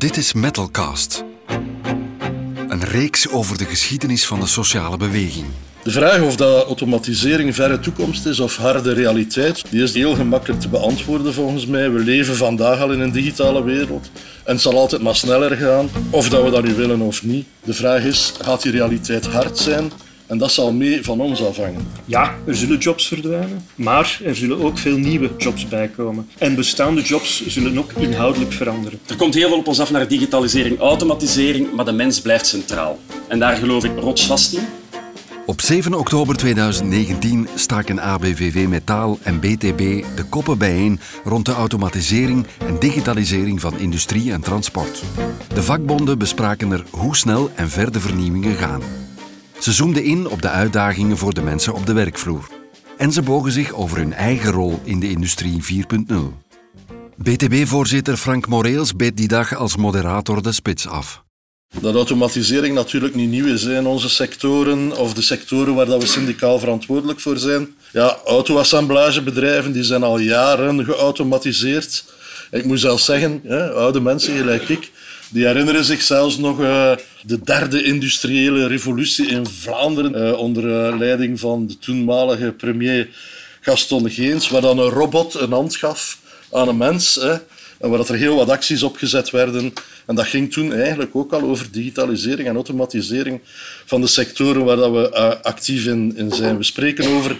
Dit is Metalcast. Een reeks over de geschiedenis van de sociale beweging. De vraag of dat automatisering verre toekomst is of harde realiteit, die is heel gemakkelijk te beantwoorden volgens mij. We leven vandaag al in een digitale wereld en het zal altijd maar sneller gaan, of dat we dat nu willen of niet. De vraag is, gaat die realiteit hard zijn en dat zal mee van ons afhangen. Ja, er zullen jobs verdwijnen, maar er zullen ook veel nieuwe jobs bijkomen. En bestaande jobs zullen ook inhoudelijk veranderen. Er komt heel veel op ons af naar digitalisering, automatisering, maar de mens blijft centraal. En daar geloof ik rotsvast in. Op 7 oktober 2019 staken ABVV Metaal en BTB de koppen bijeen rond de automatisering en digitalisering van industrie en transport. De vakbonden bespraken er hoe snel en ver de vernieuwingen gaan. Ze zoomden in op de uitdagingen voor de mensen op de werkvloer. En ze bogen zich over hun eigen rol in de industrie 4.0. BTB-voorzitter Frank Moreels beet die dag als moderator de spits af. Dat automatisering natuurlijk niet nieuw is in onze sectoren of de sectoren waar dat we syndicaal verantwoordelijk voor zijn. Ja, auto-assemblagebedrijven die zijn al jaren geautomatiseerd. Ik moet zelfs zeggen, oude mensen gelijk ik, die herinneren zich zelfs nog uh, de derde industriële revolutie in Vlaanderen uh, onder uh, leiding van de toenmalige premier Gaston Geens, waar dan een robot een hand gaf aan een mens. Hè, en waar dat er heel wat acties opgezet werden. En dat ging toen eigenlijk ook al over digitalisering en automatisering van de sectoren waar dat we actief in, in zijn. We spreken over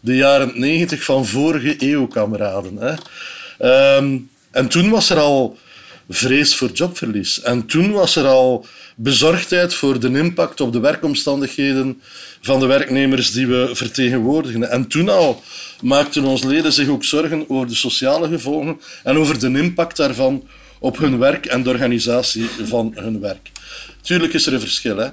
de jaren 90 van vorige eeuw, kameraden. Hè. Um, en toen was er al vrees voor jobverlies. En toen was er al bezorgdheid voor de impact op de werkomstandigheden van de werknemers die we vertegenwoordigen. En toen al maakten onze leden zich ook zorgen over de sociale gevolgen en over de impact daarvan op hun werk en de organisatie van hun werk. Tuurlijk is er een verschil. Hè?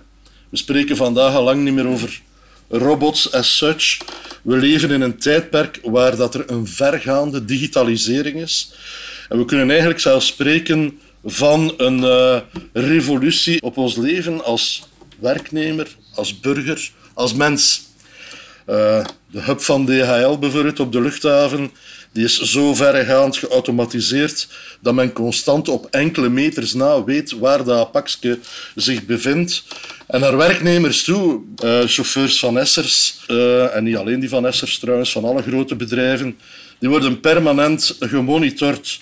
We spreken vandaag al lang niet meer over robots as such. We leven in een tijdperk waar dat er een vergaande digitalisering is. En we kunnen eigenlijk zelfs spreken van een uh, revolutie op ons leven als werknemer, als burger, als mens. Uh, de hub van DHL bijvoorbeeld op de luchthaven die is zo verregaand geautomatiseerd dat men constant op enkele meters na weet waar dat pakje zich bevindt. En naar werknemers toe, uh, chauffeurs van Essers, en niet alleen die van Essers trouwens, van alle grote bedrijven, die worden permanent gemonitord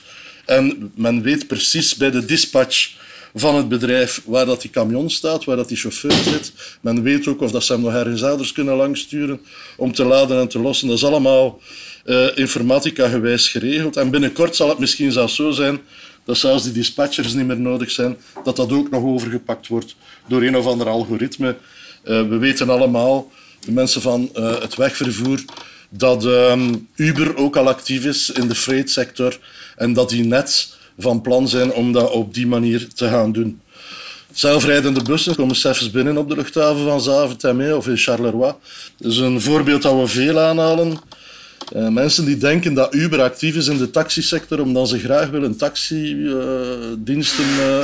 en men weet precies bij de dispatch van het bedrijf waar dat die camion staat, waar dat die chauffeur zit. Men weet ook of dat ze hem nog ergens ouders kunnen langsturen om te laden en te lossen. Dat is allemaal uh, informatica gewijs geregeld. En binnenkort zal het misschien zelfs zo zijn dat zelfs die dispatchers niet meer nodig zijn, dat dat ook nog overgepakt wordt door een of ander algoritme. Uh, we weten allemaal, de mensen van uh, het wegvervoer, dat um, Uber ook al actief is in de freight-sector en dat die net van plan zijn om dat op die manier te gaan doen. Zelfrijdende bussen komen zelfs binnen op de luchthaven van Zaventem of in Charleroi. Dat is een voorbeeld dat we veel aanhalen. Uh, mensen die denken dat Uber actief is in de taxisector omdat ze graag willen taxidiensten uh,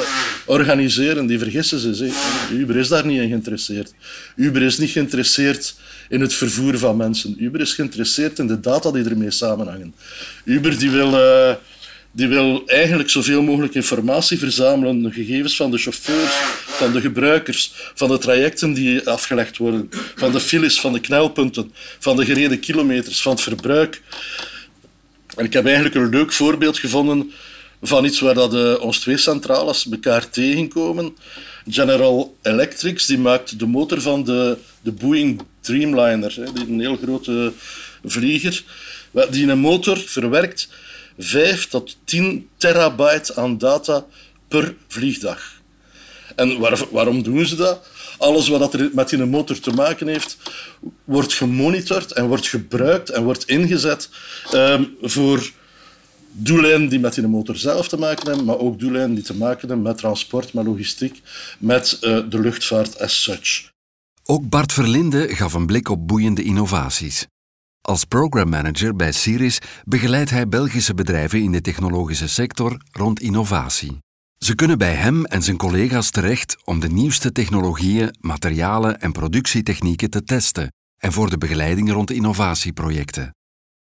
organiseren, die vergissen zich. Uber is daar niet in geïnteresseerd. Uber is niet geïnteresseerd in het vervoer van mensen. Uber is geïnteresseerd in de data die ermee samenhangen. Uber die wil die wil eigenlijk zoveel mogelijk informatie verzamelen, de gegevens van de chauffeurs, van de gebruikers, van de trajecten die afgelegd worden, van de files, van de knelpunten, van de gereden kilometers, van het verbruik. En ik heb eigenlijk een leuk voorbeeld gevonden van iets waar dat de, ons twee centrales elkaar tegenkomen. General Electric die maakt de motor van de, de Boeing Dreamliner, die een heel grote vlieger. Die een motor verwerkt 5 tot 10 terabyte aan data per vliegdag. En waar, waarom doen ze dat? Alles wat er met die motor te maken heeft, wordt gemonitord en wordt gebruikt en wordt ingezet um, voor doeleinden die met die motor zelf te maken hebben, maar ook doeleinden die te maken hebben met transport, met logistiek, met uh, de luchtvaart as such. Ook Bart Verlinde gaf een blik op boeiende innovaties. Als programmanager bij Siris begeleidt hij Belgische bedrijven in de technologische sector rond innovatie. Ze kunnen bij hem en zijn collega's terecht om de nieuwste technologieën, materialen en productietechnieken te testen en voor de begeleiding rond innovatieprojecten.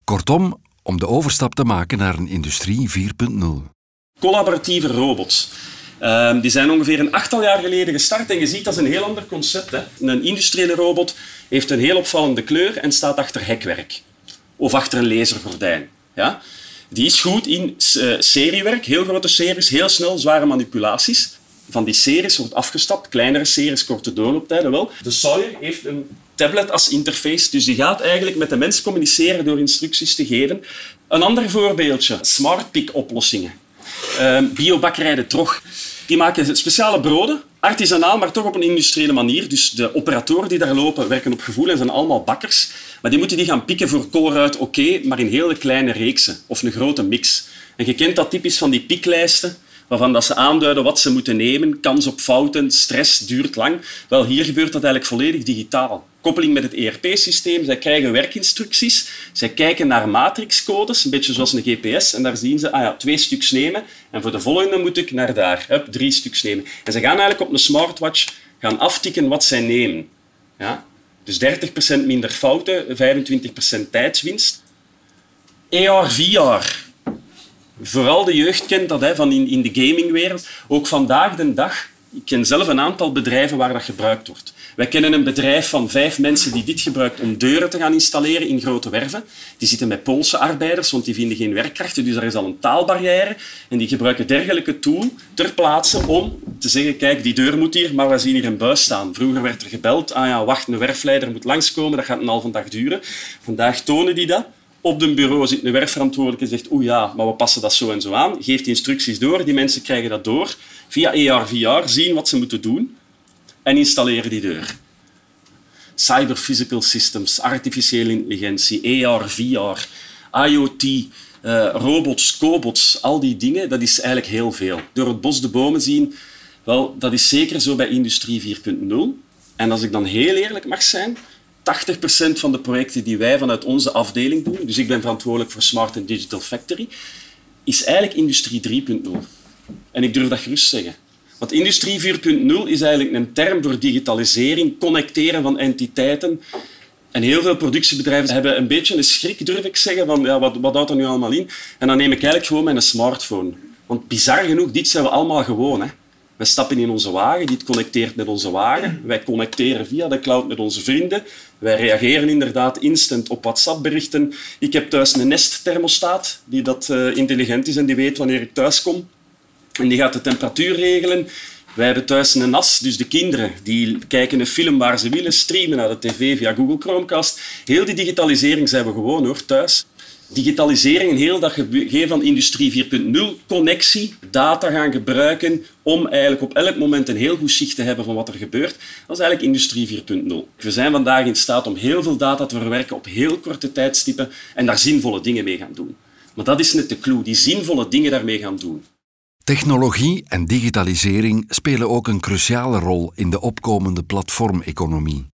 Kortom, om de overstap te maken naar een industrie 4.0. Collaboratieve robots. Ehm, die zijn ongeveer een achttal jaar geleden gestart en je ziet dat is een heel ander concept. Hè. Een industriële robot heeft een heel opvallende kleur en staat achter hekwerk of achter een lasergordijn. Ja? Die is goed in uh, seriewerk, heel grote series, heel snel, zware manipulaties. Van die series wordt afgestapt, kleinere series, korte doorlooptijden wel. De Sawyer heeft een tablet als interface, dus die gaat eigenlijk met de mens communiceren door instructies te geven. Een ander voorbeeldje, smart pick oplossingen. Uh, biobakkerij De Trog. Die maken speciale broden, artisanaal, maar toch op een industriële manier. Dus de operatoren die daar lopen werken op gevoel en zijn allemaal bakkers. Maar die moeten die gaan pikken voor koolruit, oké, maar in hele kleine reeksen of een grote mix. En je kent dat typisch van die pieklijsten waarvan dat ze aanduiden wat ze moeten nemen, kans op fouten, stress duurt lang. Wel, hier gebeurt dat eigenlijk volledig digitaal. Koppeling met het ERP-systeem, zij krijgen werkinstructies, zij kijken naar matrixcodes, een beetje zoals een GPS, en daar zien ze, ah ja, twee stuks nemen, en voor de volgende moet ik naar daar, hup, drie stuks nemen. En ze gaan eigenlijk op een smartwatch gaan aftikken wat zij nemen. Ja? Dus 30% minder fouten, 25% tijdswinst. AR, VR, vooral de jeugd kent dat hè, van in, in de gamingwereld. Ook vandaag de dag, ik ken zelf een aantal bedrijven waar dat gebruikt wordt. Wij kennen een bedrijf van vijf mensen die dit gebruikt om deuren te gaan installeren in grote werven. Die zitten met Poolse arbeiders, want die vinden geen werkkrachten, dus er is al een taalbarrière. En die gebruiken dergelijke tool ter plaatse om te zeggen, kijk, die deur moet hier, maar we zien hier een buis staan. Vroeger werd er gebeld, ah ja, wacht, een werfleider moet langskomen, dat gaat een halve dag duren. Vandaag tonen die dat. Op de bureau zit een werkverantwoordelijke en zegt, oeh ja, maar we passen dat zo en zo aan. Geeft instructies door, die mensen krijgen dat door. Via AR, VR, zien wat ze moeten doen en installeren die deur. Cyber physical systems, artificiële intelligentie, AR, VR, IoT, uh, robots, cobots, al die dingen, dat is eigenlijk heel veel. Door het bos de bomen zien, wel, dat is zeker zo bij Industrie 4.0. En als ik dan heel eerlijk mag zijn, 80% van de projecten die wij vanuit onze afdeling doen, dus ik ben verantwoordelijk voor Smart and Digital Factory, is eigenlijk Industrie 3.0. En ik durf dat gerust zeggen. Want Industrie 4.0 is eigenlijk een term voor digitalisering, connecteren van entiteiten. En heel veel productiebedrijven hebben een beetje een schrik, durf ik zeggen, van ja, wat, wat houdt er nu allemaal in? En dan neem ik eigenlijk gewoon mijn smartphone. Want bizar genoeg, dit zijn we allemaal gewoon. Hè. We stappen in onze wagen, dit connecteert met onze wagen. Wij connecteren via de cloud met onze vrienden. Wij reageren inderdaad instant op WhatsApp-berichten. Ik heb thuis een Nest-thermostaat die dat uh, intelligent is en die weet wanneer ik thuis kom. En die gaat de temperatuur regelen. Wij hebben thuis een NAS, dus de kinderen die kijken een film waar ze willen, streamen naar de tv via Google Chromecast. Heel die digitalisering zijn we gewoon hoor, thuis. Digitalisering en heel dat gegeven van industrie 4.0, connectie, data gaan gebruiken om eigenlijk op elk moment een heel goed zicht te hebben van wat er gebeurt. Dat is eigenlijk industrie 4.0. We zijn vandaag in staat om heel veel data te verwerken op heel korte tijdstippen en daar zinvolle dingen mee gaan doen. Maar dat is net de clue, die zinvolle dingen daarmee gaan doen. Technologie en digitalisering spelen ook een cruciale rol in de opkomende platformeconomie.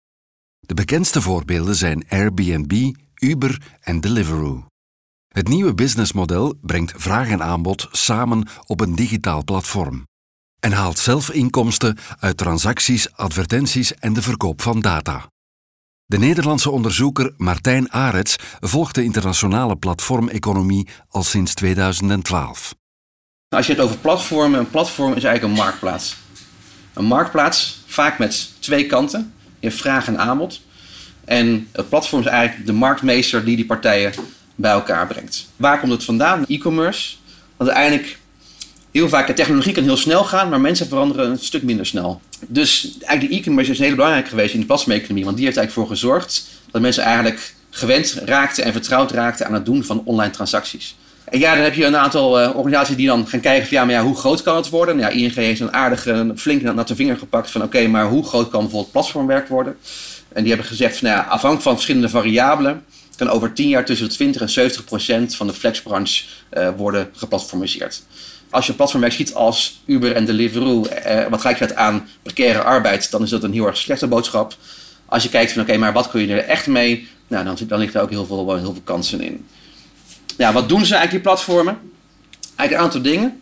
De bekendste voorbeelden zijn Airbnb, Uber en Deliveroo. Het nieuwe businessmodel brengt vraag en aanbod samen op een digitaal platform en haalt zelf inkomsten uit transacties, advertenties en de verkoop van data. De Nederlandse onderzoeker Martijn Arets volgt de internationale platformeconomie al sinds 2012. Als je het over platformen, een platform is eigenlijk een marktplaats. Een marktplaats, vaak met twee kanten. Je vraag en aanbod. En het platform is eigenlijk de marktmeester die die partijen bij elkaar brengt. Waar komt het vandaan? E-commerce. Want uiteindelijk, heel vaak, de technologie kan heel snel gaan, maar mensen veranderen een stuk minder snel. Dus eigenlijk de e-commerce is heel belangrijk geweest in de platformeconomie. Want die heeft eigenlijk voor gezorgd dat mensen eigenlijk gewend raakten en vertrouwd raakten aan het doen van online transacties. En ja, dan heb je een aantal uh, organisaties die dan gaan kijken van ja, maar ja, hoe groot kan het worden? Ja, ING heeft een aardige, flink naar de vinger gepakt van oké, maar hoe groot kan bijvoorbeeld platformwerk worden? En die hebben gezegd van nou ja, afhankelijk van verschillende variabelen kan over 10 jaar tussen de 20 en 70 procent van de flexbranche uh, worden geplatformiseerd. Als je platformwerk ziet als Uber en Deliveroo, uh, wat gelijk gaat aan precaire arbeid, dan is dat een heel erg slechte boodschap. Als je kijkt van oké, maar wat kun je er echt mee? Nou, dan, dan ligt er ook heel veel, heel veel kansen in. Ja, wat doen ze eigenlijk, die platformen? Eigenlijk een aantal dingen.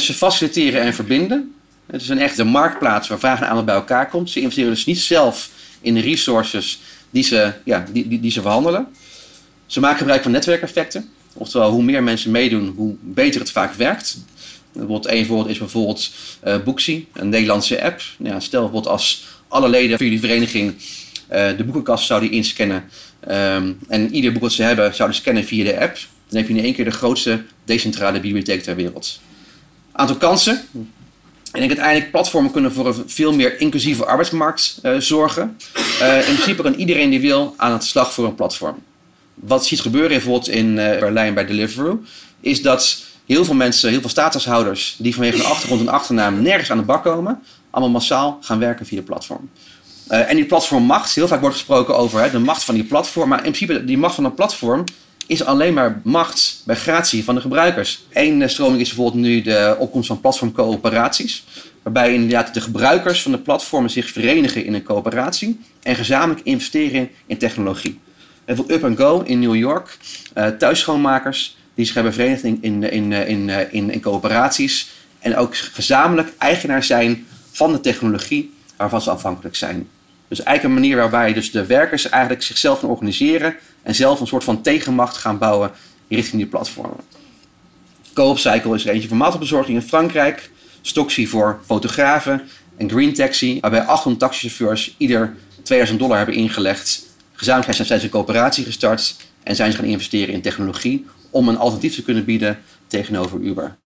Ze faciliteren en verbinden. Het is een echte marktplaats waar vraag en aanbod bij elkaar komt. Ze investeren dus niet zelf in de resources die ze, ja, die, die, die ze verhandelen. Ze maken gebruik van netwerkeffecten. Oftewel, hoe meer mensen meedoen, hoe beter het vaak werkt. Bijvoorbeeld, een voorbeeld is bijvoorbeeld uh, Booksy, een Nederlandse app. Ja, stel bijvoorbeeld als alle leden van jullie vereniging uh, de boekenkast zouden inscannen um, en ieder boek wat ze hebben zouden scannen via de app, dan heb je in één keer de grootste decentrale bibliotheek ter wereld. Aantal kansen. En ik uiteindelijk platformen kunnen voor een veel meer inclusieve arbeidsmarkt uh, zorgen. Uh, in principe kan iedereen die wil aan het slag voor een platform. Wat ziet gebeuren bijvoorbeeld in uh, Berlijn bij Deliveroo, is dat heel veel mensen, heel veel statushouders, die vanwege een achtergrond en achternaam nergens aan de bak komen, allemaal massaal gaan werken via de platform. En die platformmacht, heel vaak wordt gesproken over hè, de macht van die platform, maar in principe die macht van een platform is alleen maar macht bij gratie van de gebruikers. Eén eh, stroming is bijvoorbeeld nu de opkomst van platformcoöperaties. Waarbij inderdaad de gebruikers van de platformen zich verenigen in een coöperatie en gezamenlijk investeren in technologie. Bijvoorbeeld Up Go in New York, uh, thuisschoonmakers die zich hebben verenigd in, in, in, in, in coöperaties en ook gezamenlijk eigenaar zijn van de technologie waarvan ze afhankelijk zijn. Dus eigenlijk een manier waarbij dus de werkers eigenlijk zichzelf gaan organiseren en zelf een soort van tegenmacht gaan bouwen richting die platformen. Cycle is er eentje voor maaltijdbezorging in Frankrijk, Stoxy voor fotografen en Green Taxi, waarbij 800 taxichauffeurs ieder 2000 dollar hebben ingelegd. Gezamenlijk zijn ze een coöperatie gestart en zijn ze gaan investeren in technologie om een alternatief te kunnen bieden tegenover Uber.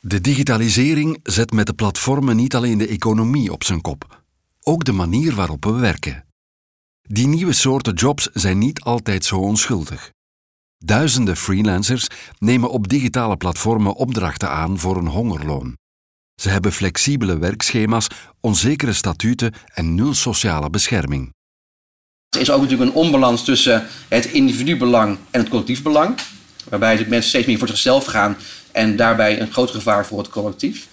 De digitalisering zet met de platformen niet alleen de economie op zijn kop ook de manier waarop we werken. Die nieuwe soorten jobs zijn niet altijd zo onschuldig. Duizenden freelancers nemen op digitale platformen opdrachten aan voor een hongerloon. Ze hebben flexibele werkschema's, onzekere statuten en nul sociale bescherming. Er is ook natuurlijk een onbalans tussen het individubelang en het collectief belang. Waarbij mensen steeds meer voor zichzelf gaan en daarbij een groot gevaar voor het collectief.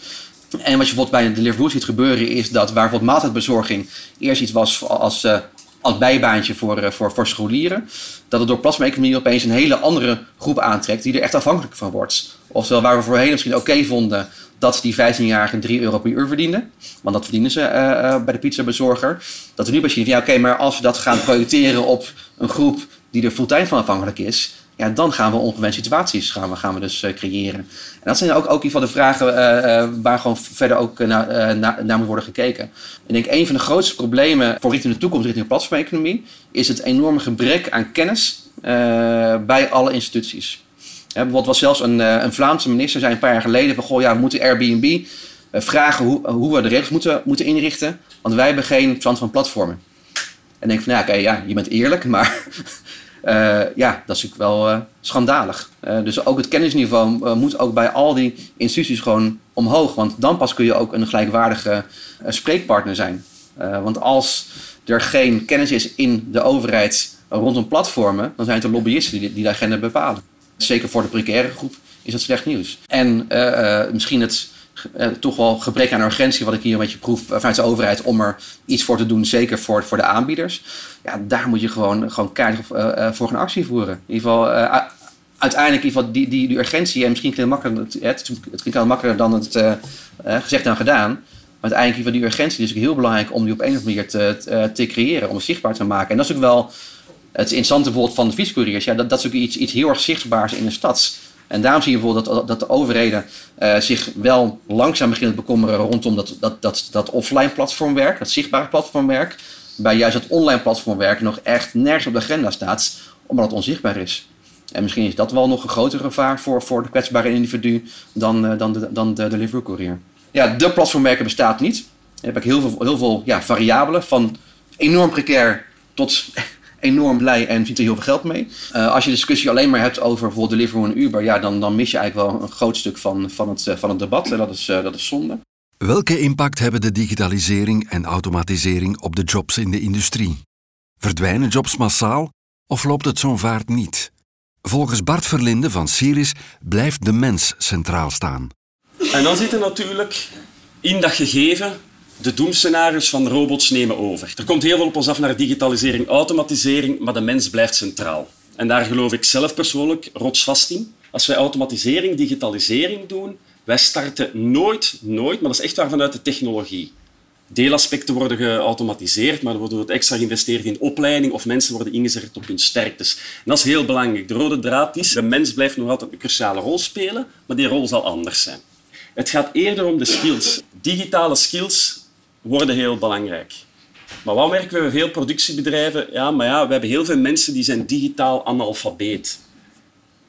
En wat je bijvoorbeeld bij de Deliveroo ziet gebeuren is dat waar bijvoorbeeld maaltijdbezorging eerst iets was als, uh, als bijbaantje voor, uh, voor, voor scholieren, dat het door plasma-economie opeens een hele andere groep aantrekt die er echt afhankelijk van wordt. Oftewel waar we voorheen misschien oké vonden dat die 15-jarigen 3 euro per uur verdienden. Want dat verdienen ze uh, bij de pizzabezorger. Dat we nu misschien van ja oké, maar als we dat gaan projecteren op een groep die er fulltime van afhankelijk is, ja, dan gaan we ongewenste situaties gaan we, gaan we dus uh, creëren. En dat zijn ook, ook ieder geval de vragen uh, uh, waar gewoon verder ook naar, naar, naar moet worden gekeken. Ik denk een van de grootste problemen voor richting de toekomst, richting de platformeconomie, is het enorme gebrek aan kennis bij alle instituties. Ja, bijvoorbeeld was zelfs een, een Vlaamse minister zei een paar jaar geleden van goh, ja, we moeten Airbnb vragen hoe, hoe we de regels moeten, moeten inrichten, want wij hebben geen verstand van platformen. En denk van, ja, oké, ja, je bent eerlijk, maar uh, ja, dat is natuurlijk wel uh, schandalig. Uh, dus ook het kennisniveau moet ook bij al die instituties gewoon omhoog. Want dan pas kun je ook een gelijkwaardige spreekpartner zijn. want als er geen kennis is in de overheid rondom platformen, dan zijn het de lobbyisten die, die de agenda bepalen. Zeker voor de precaire groep is dat slecht nieuws. En misschien het uh, toch wel gebrek aan urgentie, wat ik hier een beetje proef vanuit de overheid, om er iets voor te doen, zeker voor, voor de aanbieders. Ja, daar moet je gewoon, gewoon keihard uh, voor gaan actie voeren. In ieder geval, uiteindelijk, in ieder geval die, die, die urgentie, en misschien klinkt het makkelijker, het, het klinkt makkelijker dan het gezegd dan gedaan. Maar uiteindelijk, die urgentie is heel belangrijk om die op een of andere manier te, te, creëren, om het zichtbaar te maken. En dat is ook wel het interessante bijvoorbeeld van de fietscouriers. Ja, dat, dat is ook iets, iets heel erg zichtbaars in de stad. En daarom zie je bijvoorbeeld dat, dat de overheden uh, zich wel langzaam beginnen te bekommeren rondom dat, dat, dat, dat offline platformwerk, dat zichtbare platformwerk. Bij juist dat online platformwerk nog echt nergens op de agenda staat, omdat het onzichtbaar is. En misschien is dat wel nog een groter gevaar voor, voor de kwetsbare individu dan, uh, dan, de, dan de delivery courier. Ja, de platformwerken bestaat niet. Dan heb ik heel veel, heel veel ja, variabelen, van enorm precair tot enorm blij en ziet er heel veel geld mee. Uh, als je de discussie alleen maar hebt over bijvoorbeeld Deliveroo en Uber, ja, dan, dan mis je eigenlijk wel een groot stuk van, van, het, eh, van het debat. En dat is, uh, dat is zonde. Welke impact hebben de digitalisering en automatisering op de jobs in de industrie? Verdwijnen jobs massaal of loopt het zo'n vaart niet? Volgens Bart Verlinde van Siris blijft de mens centraal staan. En dan zit er natuurlijk in dat gegeven de doemscenario's van robots nemen over. Er komt heel veel op ons af naar digitalisering, automatisering, maar de mens blijft centraal. En daar geloof ik zelf persoonlijk rotsvast in. Als wij automatisering, digitalisering doen, wij starten nooit, nooit, maar dat is echt waar vanuit de technologie. Deelaspecten worden geautomatiseerd, maar er wordt extra geïnvesteerd in opleiding of mensen worden ingezet op hun sterktes. En dat is heel belangrijk. De rode draad is, de mens blijft nog altijd een cruciale rol spelen, maar die rol zal anders zijn. Het gaat eerder om de skills. Digitale skills worden heel belangrijk. Maar wat merken we bij veel productiebedrijven? Ja, maar ja, we hebben heel veel mensen die zijn digitaal analfabeet.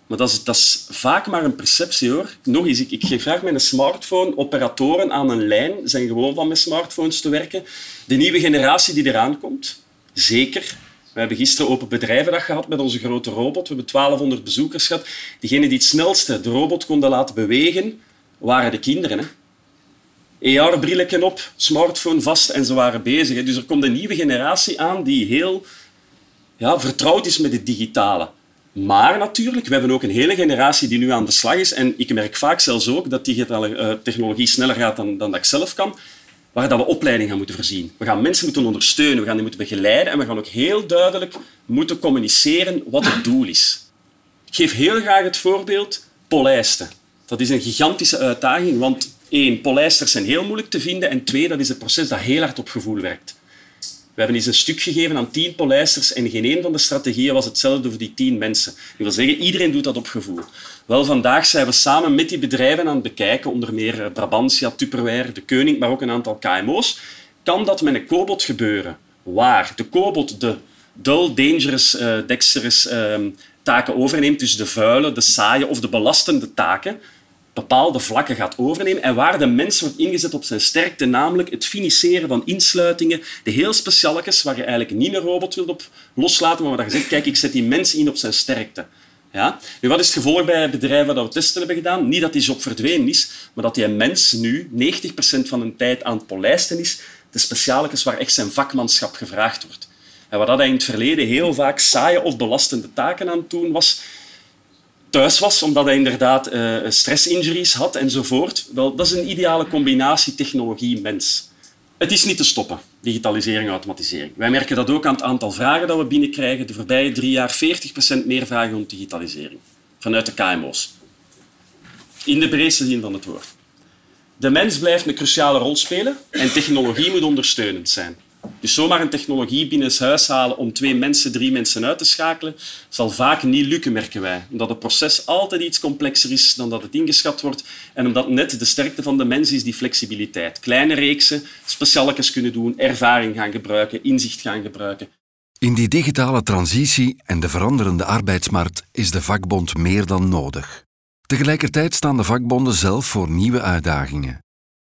Maar dat is, dat is vaak maar een perceptie hoor. Nog eens, ik, ik geef graag mijn smartphone. Operatoren aan een lijn zijn gewoon van met smartphones te werken. De nieuwe generatie die eraan komt, zeker. We hebben gisteren Open Bedrijvendag gehad met onze grote robot. We hebben 1200 bezoekers gehad. Diegenen die het snelste de robot konden laten bewegen, waren de kinderen. Hè. AR-brilletje op, smartphone vast en ze waren bezig. Dus er komt een nieuwe generatie aan die heel ja, vertrouwd is met het digitale. Maar natuurlijk, we hebben ook een hele generatie die nu aan de slag is. En ik merk vaak zelfs ook dat digitale uh, technologie sneller gaat dan, dan dat ik zelf kan. Waar dat we opleiding gaan moeten voorzien. We gaan mensen moeten ondersteunen, we gaan die moeten begeleiden en we gaan ook heel duidelijk moeten communiceren wat het doel is. Ik geef heel graag het voorbeeld polijsten. Dat is een gigantische uitdaging, want één, polijsters zijn heel moeilijk te vinden en twee, dat is een proces dat heel hard op gevoel werkt. We hebben eens een stuk gegeven aan tien polijsters en geen een van de strategieën was hetzelfde voor die tien mensen. Dat wil zeggen, iedereen doet dat op gevoel. Wel, vandaag zijn we samen met die bedrijven aan het bekijken, onder meer eh, Brabantia, Tupperware, De Koning, maar ook een aantal KMO's. Kan dat met een cobot gebeuren? Waar de cobot de dull, dangerous, uh, dexterous uh, taken overneemt, dus de vuile, de saaie of de belastende taken, bepaalde vlakken gaat overnemen en waar de mens wordt ingezet op zijn sterkte, namelijk het finisseren van insluitingen, de heel specialekes waar je eigenlijk niet een robot wilt op loslaten, maar waar je zegt, kijk, ik zet die mens in op zijn sterkte. Ja? Nu, wat is het gevolg bij bedrijven dat we testen hebben gedaan? Niet dat die job verdwenen is, maar dat die mens nu 90% van de tijd aan het polijsten is, de specialekes waar echt zijn vakmanschap gevraagd wordt. En wat dat in het verleden heel vaak saaie of belastende taken aan het doen was, thuis was, omdat hij inderdaad uh, stressinjuries had enzovoort. Wel, dat is een ideale combinatie technologie-mens. Het is niet te stoppen, digitalisering en automatisering. Wij merken dat ook aan het aantal vragen dat we binnenkrijgen. De voorbije drie jaar 40% meer vragen om digitalisering. Vanuit de KMO's. In de breedste zin van het woord. De mens blijft een cruciale rol spelen en technologie moet ondersteunend zijn. Dus zomaar een technologie binnen huis halen om twee mensen, drie mensen uit te schakelen, zal vaak niet lukken, merken wij. Omdat het proces altijd iets complexer is dan dat het ingeschat wordt en omdat net de sterkte van de mens is die flexibiliteit. Kleine reeksen, specialekes kunnen doen, ervaring gaan gebruiken, inzicht gaan gebruiken. In die digitale transitie en de veranderende arbeidsmarkt is de vakbond meer dan nodig. Tegelijkertijd staan de vakbonden zelf voor nieuwe uitdagingen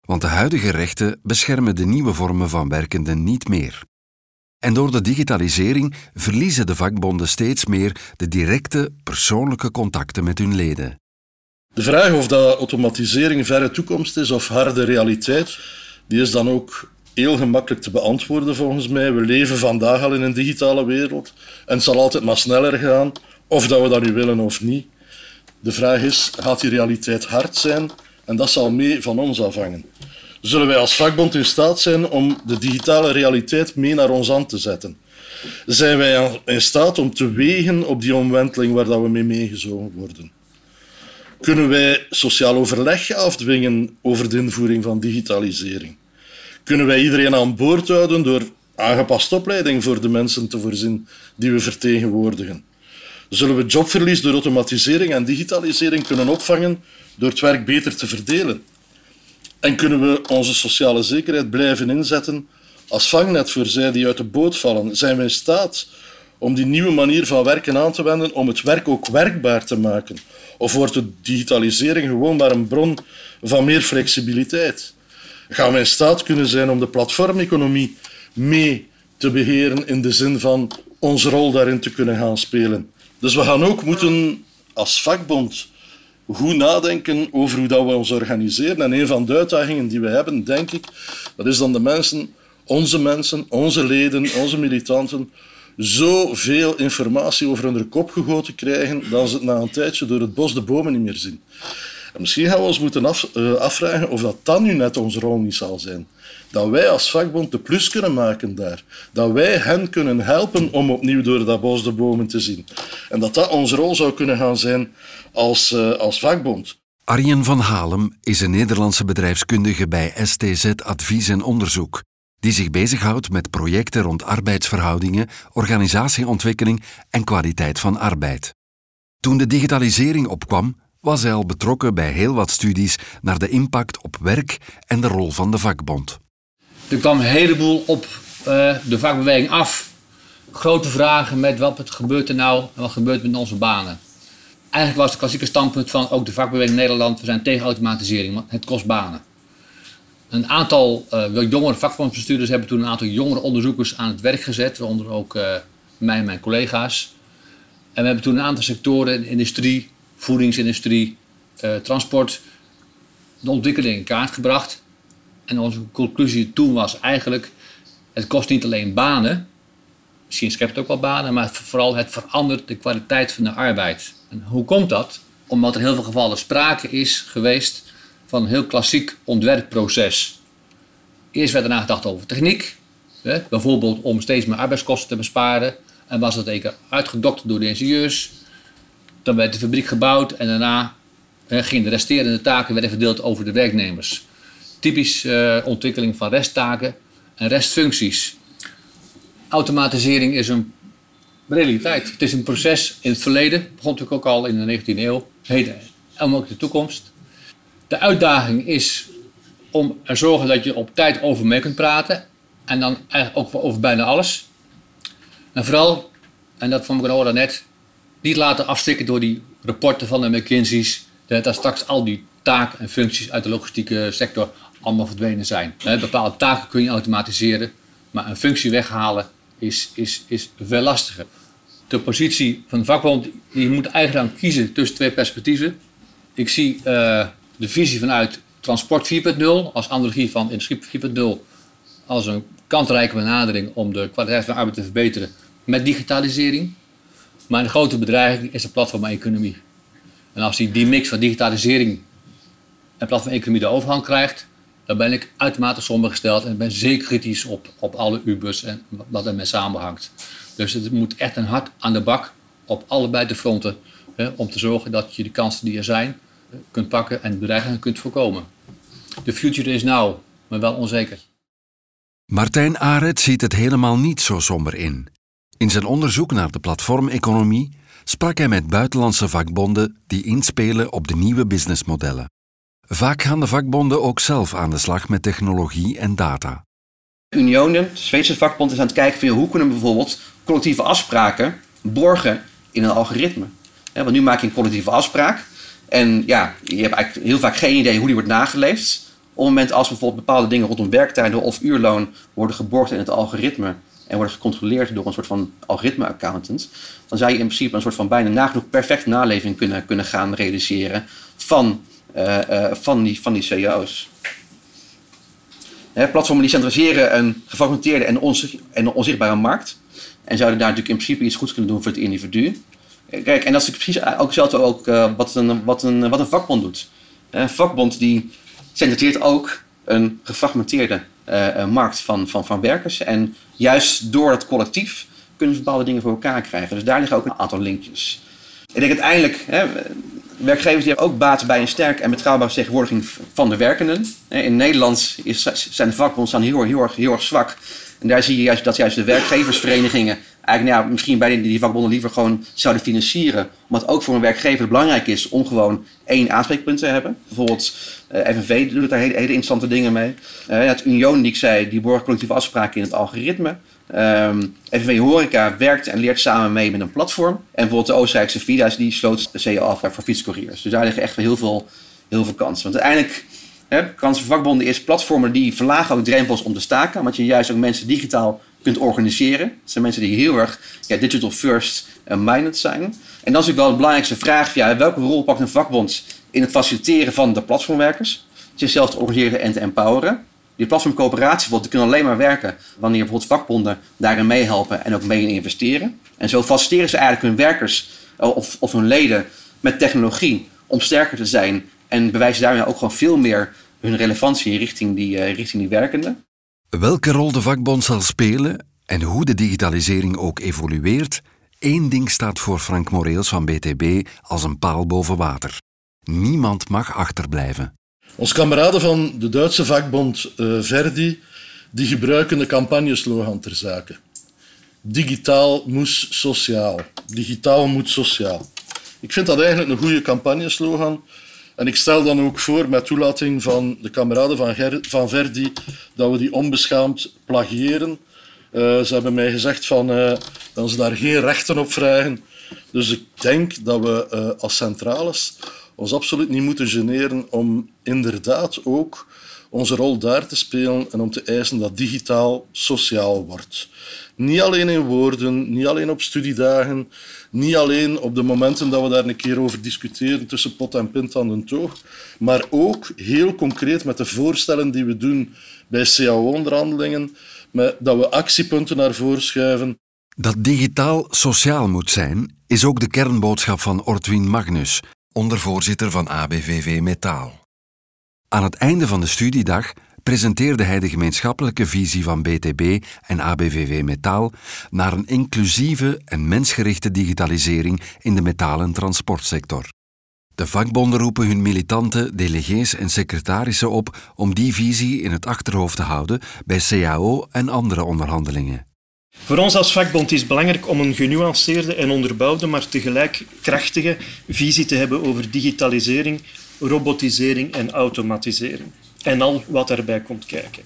want de huidige rechten beschermen de nieuwe vormen van werkenden niet meer. En door de digitalisering verliezen de vakbonden steeds meer de directe persoonlijke contacten met hun leden. De vraag of dat automatisering verre toekomst is of harde realiteit, die is dan ook heel gemakkelijk te beantwoorden volgens mij. We leven vandaag al in een digitale wereld en het zal altijd maar sneller gaan, of dat we dat nu willen of niet. De vraag is, gaat die realiteit hard zijn en dat zal mee van ons afhangen. Zullen wij als vakbond in staat zijn om de digitale realiteit mee naar ons aan te zetten? Zijn wij in staat om te wegen op die omwenteling waar dat we mee meegezogen worden? Kunnen wij sociaal overleg afdwingen over de invoering van digitalisering? Kunnen wij iedereen aan boord houden door aangepaste opleiding voor de mensen te voorzien die we vertegenwoordigen? Zullen we jobverlies door automatisering en digitalisering kunnen opvangen door het werk beter te verdelen? En kunnen we onze sociale zekerheid blijven inzetten als vangnet voor zij die uit de boot vallen? Zijn we in staat om die nieuwe manier van werken aan te wenden om het werk ook werkbaar te maken? Of wordt de digitalisering gewoon maar een bron van meer flexibiliteit? Gaan we in staat kunnen zijn om de platformeconomie mee te beheren in de zin van onze rol daarin te kunnen gaan spelen? Dus we gaan ook moeten als vakbond goed nadenken over hoe dat we ons organiseren. En een van de uitdagingen die we hebben, denk ik, dat is dan de mensen, onze mensen, onze leden, onze militanten, zoveel informatie over hun kop gegoten krijgen dat ze het na een tijdje door het bos de bomen niet meer zien. En misschien gaan we ons moeten uh, afvragen of dat dan nu net onze rol niet zal zijn. Dat wij als vakbond de plus kunnen maken daar. Dat wij hen kunnen helpen om opnieuw door dat bos de bomen te zien. En dat dat onze rol zou kunnen gaan zijn als, uh, als vakbond. Arjen van Halem is een Nederlandse bedrijfskundige bij STZ Advies en Onderzoek, die zich bezighoudt met projecten rond arbeidsverhoudingen, organisatieontwikkeling en kwaliteit van arbeid. Toen de digitalisering opkwam, was hij al betrokken bij heel wat studies naar de impact op werk en de rol van de vakbond. Er kwam een heleboel op uh, de vakbeweging af. Grote vragen met wat gebeurt er nou en wat gebeurt met onze banen. Eigenlijk was het klassieke standpunt van ook de vakbeweging Nederland, we zijn tegen automatisering, want het kost banen. Een aantal uh, jongere vakbondsbestuurders hebben toen een aantal jongere onderzoekers aan het werk gezet, waaronder ook uh, mij en mijn collega's. En we hebben toen een aantal sectoren, industrie, voedingsindustrie, transport, de ontwikkeling in kaart gebracht. En onze conclusie toen was eigenlijk, het kost niet alleen banen, misschien schept het ook wel banen, maar vooral het verandert de kwaliteit van de arbeid. En hoe komt dat? Omdat er in heel veel gevallen sprake is geweest van een heel klassiek ontwerpproces. Eerst werd er nagedacht over techniek, hè, bijvoorbeeld om steeds meer arbeidskosten te besparen. En was dat even uitgedokterd door de ingenieurs. Dan werd de fabriek gebouwd en daarna gingen de resterende taken werden verdeeld over de werknemers. Typisch uh, ontwikkeling van resttaken en restfuncties. Automatisering is een realiteit. Het is een proces in het verleden, begon natuurlijk ook al in de 19e eeuw, heden en ook de toekomst. De uitdaging is om er zorgen dat je op tijd over mee kunt praten en dan eigenlijk ook over bijna alles. En vooral, en dat vond ik al net, niet laten afstikken door die rapporten van de McKinsey's, dat straks al die taken en functies uit de logistieke sector allemaal verdwenen zijn. Bepaalde taken kun je automatiseren, maar een functie weghalen is, is, is veel lastiger. De positie van de vakbond, die moet eigenlijk kiezen tussen twee perspectieven. Ik zie uh, de visie vanuit transport 4.0 als analogie van industrie 4.0 als een kantrijke benadering om de kwaliteit van arbeid te verbeteren met digitalisering. Maar een grote bedreiging is de platformeconomie. En als die, die mix van digitalisering en platformeconomie de overhand krijgt, dan ben ik uitermate somber gesteld en ben zeker kritisch op, op alle Ubers en wat ermee samenhangt. Dus het moet echt een hart aan de bak op allebei de fronten hè, om te zorgen dat je de kansen die er zijn eh, kunt pakken en bedreigingen kunt voorkomen. De future is now, maar wel onzeker. Martijn Aret ziet het helemaal niet zo somber in. In zijn onderzoek naar de platformeconomie sprak hij met buitenlandse vakbonden die inspelen op de nieuwe businessmodellen. Vaak gaan de vakbonden ook zelf aan de slag met technologie en data. Unionen, de Zweedse vakbond, is aan het kijken van hoe kunnen we bijvoorbeeld collectieve afspraken borgen in een algoritme. want nu maak je een collectieve afspraak en ja, je hebt eigenlijk heel vaak geen idee hoe die wordt nageleefd. Op het moment als bijvoorbeeld bepaalde dingen rondom werktijden of uurloon worden geborgd in het algoritme en worden gecontroleerd door een soort van algoritme-accountant, dan zou je in principe een soort van bijna nagenoeg perfecte naleving kunnen, kunnen gaan realiseren van, van, die, van die CEO's. platformen die centraliseren een gefragmenteerde en, onzichtbare markt en zouden daar natuurlijk in principe iets goeds kunnen doen voor het individu. Kijk, en dat is precies ook hetzelfde ook, uh, wat, een, wat, een, wat een vakbond doet. Een vakbond die centraliseert ook een gefragmenteerde markt van, van, van werkers. En juist door dat collectief kunnen ze bepaalde dingen voor elkaar krijgen. Dus daar liggen ook een aantal linkjes. Ik denk uiteindelijk, hè, werkgevers die hebben ook baat bij een sterke en betrouwbare vertegenwoordiging van de werkenden. In Nederland is, zijn de vakbonden heel, heel, erg, heel erg zwak. En daar zie je juist dat juist de werkgeversverenigingen eigenlijk nou misschien bij die vakbonden liever gewoon zouden financieren. Omdat ook voor een werkgever belangrijk is om gewoon één aanspreekpunt te hebben. Bijvoorbeeld uh, eh, FNV doet daar hele, hele interessante dingen mee. Uh, het Union die ik zei, die borgt collectieve afspraken in het algoritme. Um, ehm, FNV Horeca werkt en leert samen mee met een platform. En bijvoorbeeld de Oostenrijkse Vida's die sloot de CEO af voor fietscouriers. Dus daar liggen echt heel veel, heel veel kansen. Want uiteindelijk Hè, kansen vakbonden is platformen die verlagen ook drempels om te staken. Want je juist ook mensen digitaal kunt organiseren. Het zijn mensen die heel erg ja, digital first minded zijn. En dan is natuurlijk wel de belangrijkste vraag. Ja, welke rol pakt een vakbond in het faciliteren van de platformwerkers? Zichzelf te organiseren en te empoweren. Die platformcoöperaties die kunnen alleen maar werken wanneer bijvoorbeeld vakbonden daarin meehelpen en ook mee investeren. En zo faciliteren ze eigenlijk hun werkers eh, of, of hun leden met technologie om sterker te zijn en bewijzen daarmee ook gewoon veel meer hun relevantie richting die, uh, richting die werkenden. Welke rol de vakbond zal spelen en hoe de digitalisering ook evolueert, één ding staat voor Frank Moreels van BTB als een paal boven water. Niemand mag achterblijven. Ons kameraden van de Duitse vakbond uh, Verdi die gebruiken de campagneslogan ter zake. Digitaal moest sociaal. Digitaal moet sociaal. Ik vind dat eigenlijk een goede campagneslogan. En ik stel dan ook voor, met toelating van de kameraden van, van Verdi, dat we die onbeschaamd plagiëren. Uh, ze hebben mij gezegd van, uh, dat ze daar geen rechten op vragen. Dus ik denk dat we uh, als centrales ons absoluut niet moeten generen om inderdaad ook onze rol daar te spelen en om te eisen dat digitaal sociaal wordt. Niet alleen in woorden, niet alleen op studiedagen, niet alleen op de momenten dat we daar een keer over discussiëren tussen pot en pint aan de toog, maar ook heel concreet met de voorstellen die we doen bij CAO-onderhandelingen, dat we actiepunten naar voren schuiven. Dat digitaal sociaal moet zijn, is ook de kernboodschap van Ortwin Magnus, ondervoorzitter van ABVV Metaal. Aan het einde van de studiedag presenteerde hij de gemeenschappelijke visie van BTB en ABVV Metaal naar een inclusieve en mensgerichte digitalisering in de metalen transportsector. De vakbonden roepen hun militanten, delegees en secretarissen op om die visie in het achterhoofd te houden bij CAO en andere onderhandelingen. Voor ons als vakbond is het belangrijk om een genuanceerde en onderbouwde, maar tegelijk krachtige visie te hebben over digitalisering, robotisering en automatisering. En al wat daarbij komt kijken.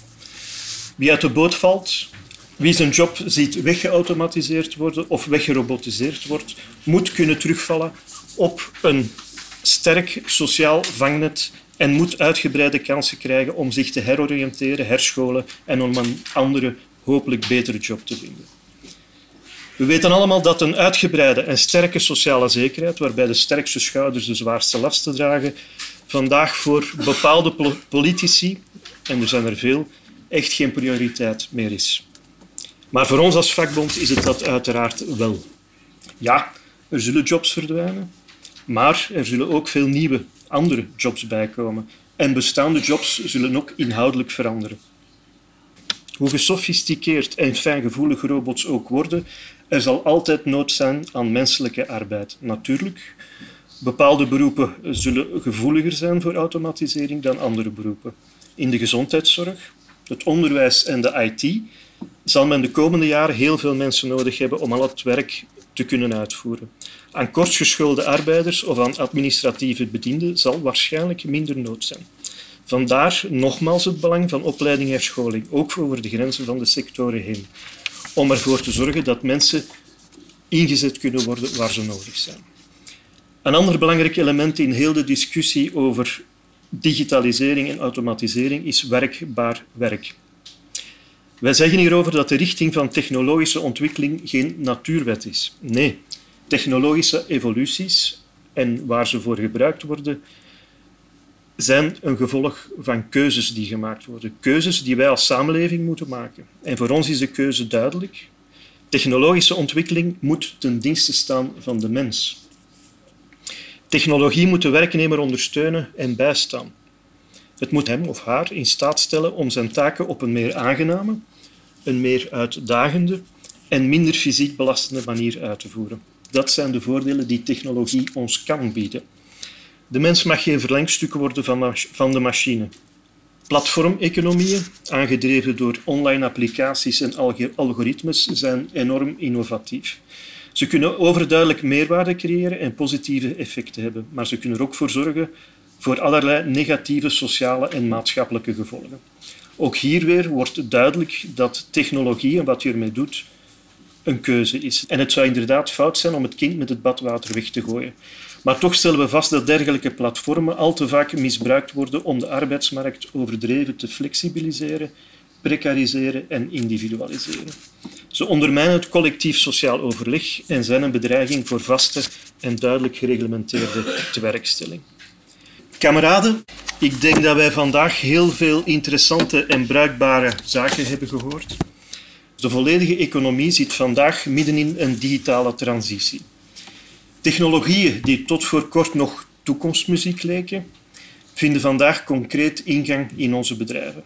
Wie uit de boot valt, wie zijn job ziet weggeautomatiseerd worden of weggerobotiseerd wordt, moet kunnen terugvallen op een sterk sociaal vangnet en moet uitgebreide kansen krijgen om zich te heroriënteren, herscholen en om een andere, hopelijk betere job te vinden. We weten allemaal dat een uitgebreide en sterke sociale zekerheid, waarbij de sterkste schouders de zwaarste lasten dragen, vandaag voor bepaalde politici, en er zijn er veel, echt geen prioriteit meer is. Maar voor ons als vakbond is het dat uiteraard wel. Ja, er zullen jobs verdwijnen, maar er zullen ook veel nieuwe, andere jobs bijkomen. En bestaande jobs zullen ook inhoudelijk veranderen. Hoe gesofisticeerd en fijngevoelig robots ook worden, er zal altijd nood zijn aan menselijke arbeid. Natuurlijk, bepaalde beroepen zullen gevoeliger zijn voor automatisering dan andere beroepen. In de gezondheidszorg, het onderwijs en de IT zal men de komende jaren heel veel mensen nodig hebben om al het werk te kunnen uitvoeren. Aan kortgeschoolde arbeiders of aan administratieve bedienden zal waarschijnlijk minder nood zijn. Vandaar nogmaals het belang van opleiding en scholing, ook over de grenzen van de sectoren heen om ervoor te zorgen dat mensen ingezet kunnen worden waar ze nodig zijn. Een ander belangrijk element in heel de discussie over digitalisering en automatisering is werkbaar werk. Wij zeggen hierover dat de richting van technologische ontwikkeling geen natuurwet is. Nee, technologische evoluties en waar ze voor gebruikt worden, zijn een gevolg van keuzes die gemaakt worden. Keuzes die wij als samenleving moeten maken. En voor ons is de keuze duidelijk. Technologische ontwikkeling moet ten dienste staan van de mens. Technologie moet de werknemer ondersteunen en bijstaan. Het moet hem of haar in staat stellen om zijn taken op een meer aangename, een meer uitdagende en minder fysiek belastende manier uit te voeren. Dat zijn de voordelen die technologie ons kan bieden. De mens mag geen verlengstuk worden van de machine. Platformeconomieën, aangedreven door online applicaties en algoritmes, zijn enorm innovatief. Ze kunnen overduidelijk meerwaarde creëren en positieve effecten hebben, maar ze kunnen er ook voor zorgen voor allerlei negatieve sociale en maatschappelijke gevolgen. Ook hier weer wordt duidelijk dat technologie en wat je ermee doet een keuze is. En het zou inderdaad fout zijn om het kind met het badwater weg te gooien. Maar toch stellen we vast dat dergelijke platformen al te vaak misbruikt worden om de arbeidsmarkt overdreven te flexibiliseren, precariseren en individualiseren. Ze ondermijnen het collectief sociaal overleg en zijn een bedreiging voor vaste en duidelijk gereglementeerde tewerkstelling. Kameraden, ik denk dat wij vandaag heel veel interessante en bruikbare zaken hebben gehoord. De volledige economie zit vandaag midden in een digitale transitie. Technologieën die tot voor kort nog toekomstmuziek leken, vinden vandaag concreet ingang in onze bedrijven.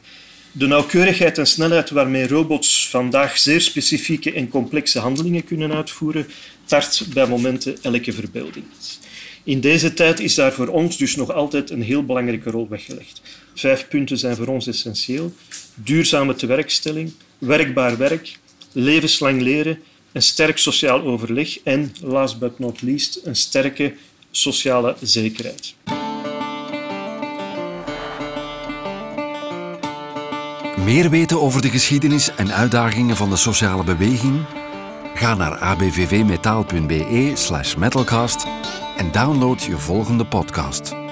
De nauwkeurigheid en snelheid waarmee robots vandaag zeer specifieke en complexe handelingen kunnen uitvoeren, tart bij momenten elke verbeelding. In deze tijd is daar voor ons dus nog altijd een heel belangrijke rol weggelegd. Vijf punten zijn voor ons essentieel. Duurzame tewerkstelling, werkbaar werk, levenslang leren een sterk sociaal overleg en, last but not least, een sterke sociale zekerheid. Meer weten over de geschiedenis en uitdagingen van de sociale beweging? Ga naar abvvmetaal.be slash metalcast en download je volgende podcast.